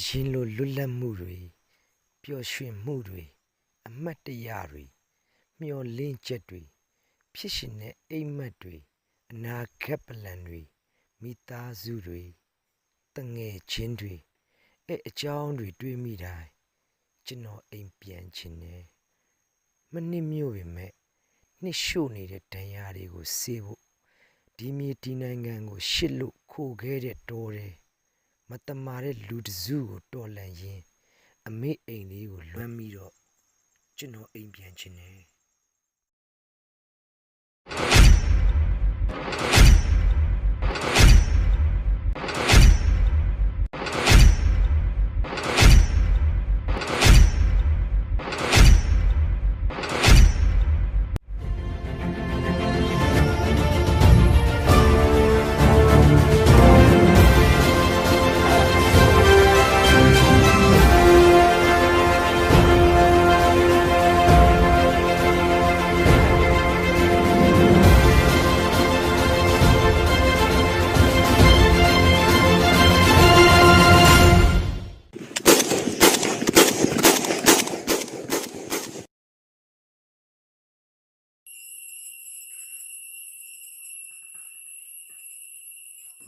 အရင်လိုလွတ်လပ်မှုတွေပျော်ရွှင်မှုတွေအမတ်တရတွေမျော်လင့်ချက်တွေဖြစ်ရှင်တဲ့အိမ်မက်တွေအနာဂတ်ပလန်တွေမိသားစုတွေတငယ်ချင်းတွေအဲ့အကြောင်းတွေတွေးမိတိုင်းကျွန်တော်အိမ်ပြန်ချင်တယ်မနစ်မြို့ပေမဲ့နှစ်ရှို့နေတဲ့ဒဏ်ရာတွေကိုဆေးဖို့ဒီမြေဒီနိုင်ငံကိုရှစ်လို့ခိုခဲ့တဲ့တော်တယ် မတမာတဲ့လူတစ်စုကိုတော်လန်ရင်းအမေအိမ်လေးကိုလွမ်းပြီးတော့ကျွန်တော်အိမ်ပြန်ခြင်းနဲ့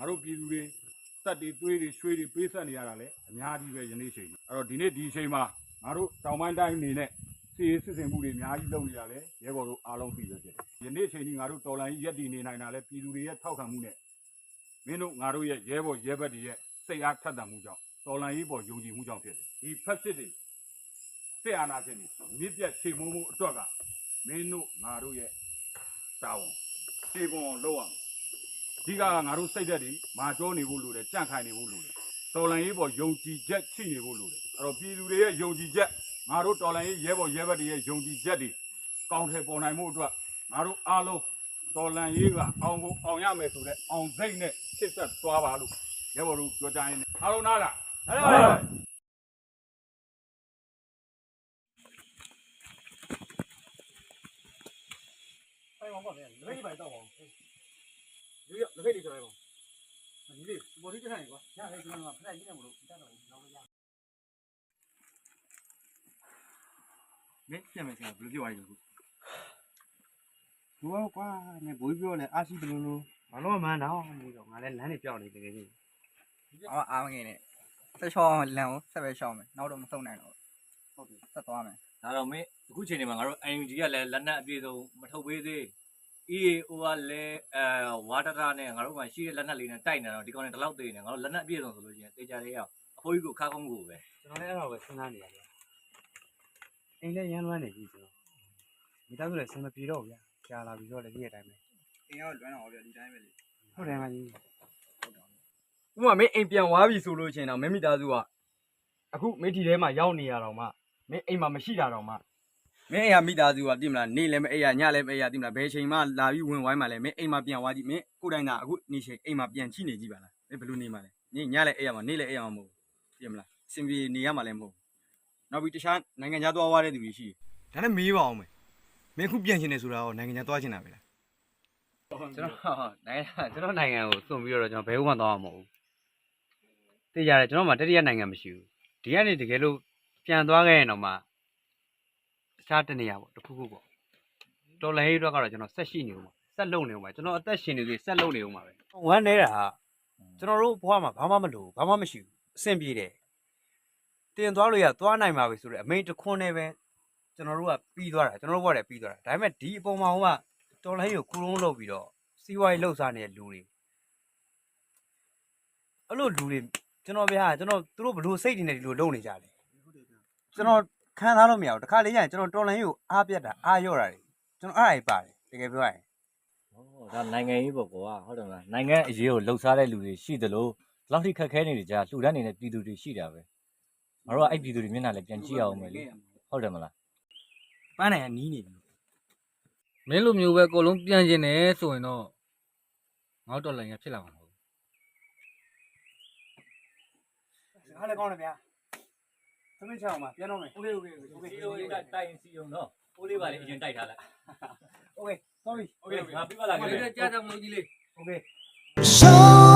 ငါတို့ပြည်သူတွေတက်တွေသွေးတွေရွှေတွေပေးဆက်နေရတာလေအများကြီးပဲယနေ့ချိန်ကြီးအဲ့တော့ဒီနေ့ဒီချိန်မှာငါတို့တောင်ပိုင်းတိုင်းအနေနဲ့စီရေးစစ်စင်မှုတွေအများကြီးလုပ်နေရလဲရဲဘော်တို့အားလုံးသိပဲဖြစ်တယ်ယနေ့ချိန်ကြီးငါတို့တော်လိုင်းကြီးရက်တည်နေနိုင်တာလဲပြည်သူတွေရဲ့ထောက်ခံမှုနဲ့မင်းတို့ငါတို့ရဲ့ရဲဘော်ရဲဘက်တွေရဲ့စိတ်အားထက်သန်မှုကြောင့်တော်လိုင်းကြီးပေါ်ယုံကြည်မှုကြောင့်ဖြစ်တယ်ဒီဖက်စစ်တွေစစ်အာဏာရှင်တွေမြစ်ပြတ်ချိန်မုံမှုအတွက်ကမင်းတို့ငါတို့ရဲ့တာဝန်ခြေပုံအောင်လုပ်ရမယ် အဓိကကငါတို့စိတ်သက်တွေမာကြောနေဖို့လိုတယ်ကြန့်ခိုင်နေဖို့လိုတယ်တော်လန်ရေးပေါ်ယုံကြည်ချက်ရှိနေဖို့လိုတယ်အဲ့တော့ပြည်သူတွေရဲ့ယုံကြည်ချက်ငါတို့တော်လန်ရေးရဲဘော်ရဲဘက်တွေရဲ့ယုံကြည်ချက်တွေကောင်းထည်ပေါ်နိုင်မှုအတွက်ငါတို့အားလုံးတော်လန်ရေးကအောင်ကိုအောင်ရမယ်ဆိုတဲ့အောင်စိတ်နဲ့ရှစ်ဆက်သွားပါလို့ရဲဘော်တို့ပြောကြရင်အားလုံးနားလားဟုတ်ပါဘူး 哎，往旁边，你可以摆到 ရိုးရလက်ဖက်လေးဆိုရဲကောင်မကြီးလေးပေါ်ထိတက်ဆိုင်ကွာရဟဲ့ဒီမှာဖက်ကြီးနေမလို့တက်တော့လောက်ရမင်းပြန်မယ်ဆရာဘယ်လိုပြောရလဲခုဘောကွာနဲ့ဘိုးပြောလဲအာရှိဘလုံးလုံးမလို့မန်းတော့မလို့ငါလည်းလမ်းနေပြောင်းနေတကယ်ကြီးအော်အားမငယ်နဲ့ဆက်ချောင်းလမ်းကိုဆက်ပဲချောင်းမယ်နောက်တော့မဆုံးနိုင်တော့ဟုတ်ပြီဆက်သွားမယ်ဒါတော့မင်းအခုချိန်နေမှာငါတို့ UNG ကလည်းလက်နက်အပြည့်စုံမထုတ်ပေးသေး EAO ကလည်းအဲဝါဒတာနဲ့ငါတို့မှရှိတဲ့လက်နက်လေးနဲ့တိုက်နေတော့ဒီကောင်တွေဒီလောက်သေးနေငါတို့လက်နက်အပြည့်စုံဆိုလို့ရှိရင်တေချာလေးအောင်အဖိုးကြီးကိုခါကုန်းကိုပဲကျွန်တော်လည်းအဲ့တော့ပဲစဉ်းစားနေရတယ်အိမ်လည်းရမ်းလွမ်းနေပြီကျွန်တော်မိသားစုလည်းဆင်မပြေတော့ဗျာကြာလာပြီတော့လည်းဒီအတိုင်းပဲအင်းရောက်လွမ်းတော့ဗျာဒီတိုင်းပဲလေဟုတ်တယ်မကြီးဥပမာမင်းအိမ်ပြန်သွားပြီဆိုလို့ရှိရင်တော့မင်းမိသားစုကအခုမင်းဒီထဲမှာရောက်နေရတော့မှမင်းအိမ်မှာမရှိတာတော့မှ မင်းအိမ်ကမိသားစုကတိမလားနေလည်းမအိမ်ရညလည်းမအိမ်ရတိမလားဘယ်ချိန်မှလာပြီးဝင်ဝိုင်းမှလည်းမင်းအိမ်မှာပြန်သွားကြည့်မင်းကိုယ်တိုင်သာအခုနေချိန်အိမ်မှာပြန်ချိနေကြည့်ပါလားမင်းဘယ်လိုနေမှာလဲနေညလည်းအိမ်ရမှာနေလည်းအိမ်ရမှာမဟုတ်ဘူးတိမလားစင်ပြေနေရမှာလည်းမဟုတ်ဘူးနောက်ပြီးတခြားနိုင်ငံခြားသွားသွားတဲ့သူတွေရှိတယ်ဒါနဲ့မေးပါအောင်မယ်မင်းအခုပြန်ချင်တယ်ဆိုတာရောနိုင်ငံခြားသွားချင်တာပဲလားကျွန်တော်နိုင်ငံကျွန်တော်နိုင်ငံကိုစွန့်ပြီးတော့ကျွန်တော်ဘယ်မှသွားမှာမဟုတ်ဘူးသိကြတယ်ကျွန်တော်မှတတိယနိုင်ငံမရှိဘူးဒီကနေတကယ်လို့ပြန်သွားခဲ့ရင်တော့မှတ ခြားတနေရာပေါ့တစ်ခုခုပေါ့တော်လည်းဟိအတွက်ကတော့ကျွန်တော်ဆက်ရှိနေဦးမှာဆက်လုံနေဦးမှာကျွန်တော်အသက်ရှင်နေသေးဆက်လုံနေဦးမှာပဲဝမ်းနေတာဟာကျွန်တော်တို့ဘဝမှာဘာမှမလိုဘာမှမရှိဘူးအဆင်ပြေတယ်တင်သွားလို့ရသွားနိုင်ပါပြီဆိုတော့အမိန်တစ်ခွန်းနဲ့ပဲကျွန်တော်တို့ကပြီးသွားတာကျွန်တော်တို့ဘဝတည်းပြီးသွားတာဒါပေမဲ့ဒီအပေါ်မှာဟိုကတော်လိုင်းကိုခူးလုံးလုပ်ပြီးတော့စီးပွားရေးလှုပ်ရှားနေတဲ့လူတွေအဲ့လိုလူတွေကျွန်တော်ဗျာကျွန်တော်သူတို့ဘလို့စိတ်တွေနဲ့ဒီလိုလုပ်နေကြတယ်ကျွန်တော် ခံစားလို့မရဘူးတခါလေကျရင်ကျွန်တော်တော်လိုင်းကိုအားပြတ်တာအားရော့တာတွေကျွန်တော်အားရိုက်ပါတယ်တကယ်ပြောရရင်ဟောဒါနိုင်ငံရေးပေါ့ကွာဟုတ်တယ်မလားနိုင်ငံအရေးကိုလှုပ်ရှားတဲ့လူတွေရှိသလိုဒီလောက်ထိခက်ခဲနေကြလှူဒန်းနေတဲ့ပြည်သူတွေရှိတာပဲငါတို့ကအဲ့ပြည်သူတွေမျက်နှာလည်းပြန်ကြည့်အောင်မယ်လေဟုတ်တယ်မလားပန်းနိုင်ကနီးနေပြီမင်းလိုမျိုးပဲအကုန်လုံးပြန်ကျင်တယ်ဆိုရင်တော့ငါတို့တော်လိုင်းရဖြစ်လာမှာမဟုတ်ဘူးအားလည်းကောင်းတယ်ဗျာ သမင်းချအောင်ပါပြန်တော့မယ်โอเคโอเคโอเค စီယုံရေးတိုက်ရင်စီယုံတော့ပိုးလေးပါလေအရင်တိုက်ထားလိုက် โอเค sorry โอเคငါပြပါလာခဲ့ ဒီကကြားတယ်မလို့ကြီးလေး โอเค Show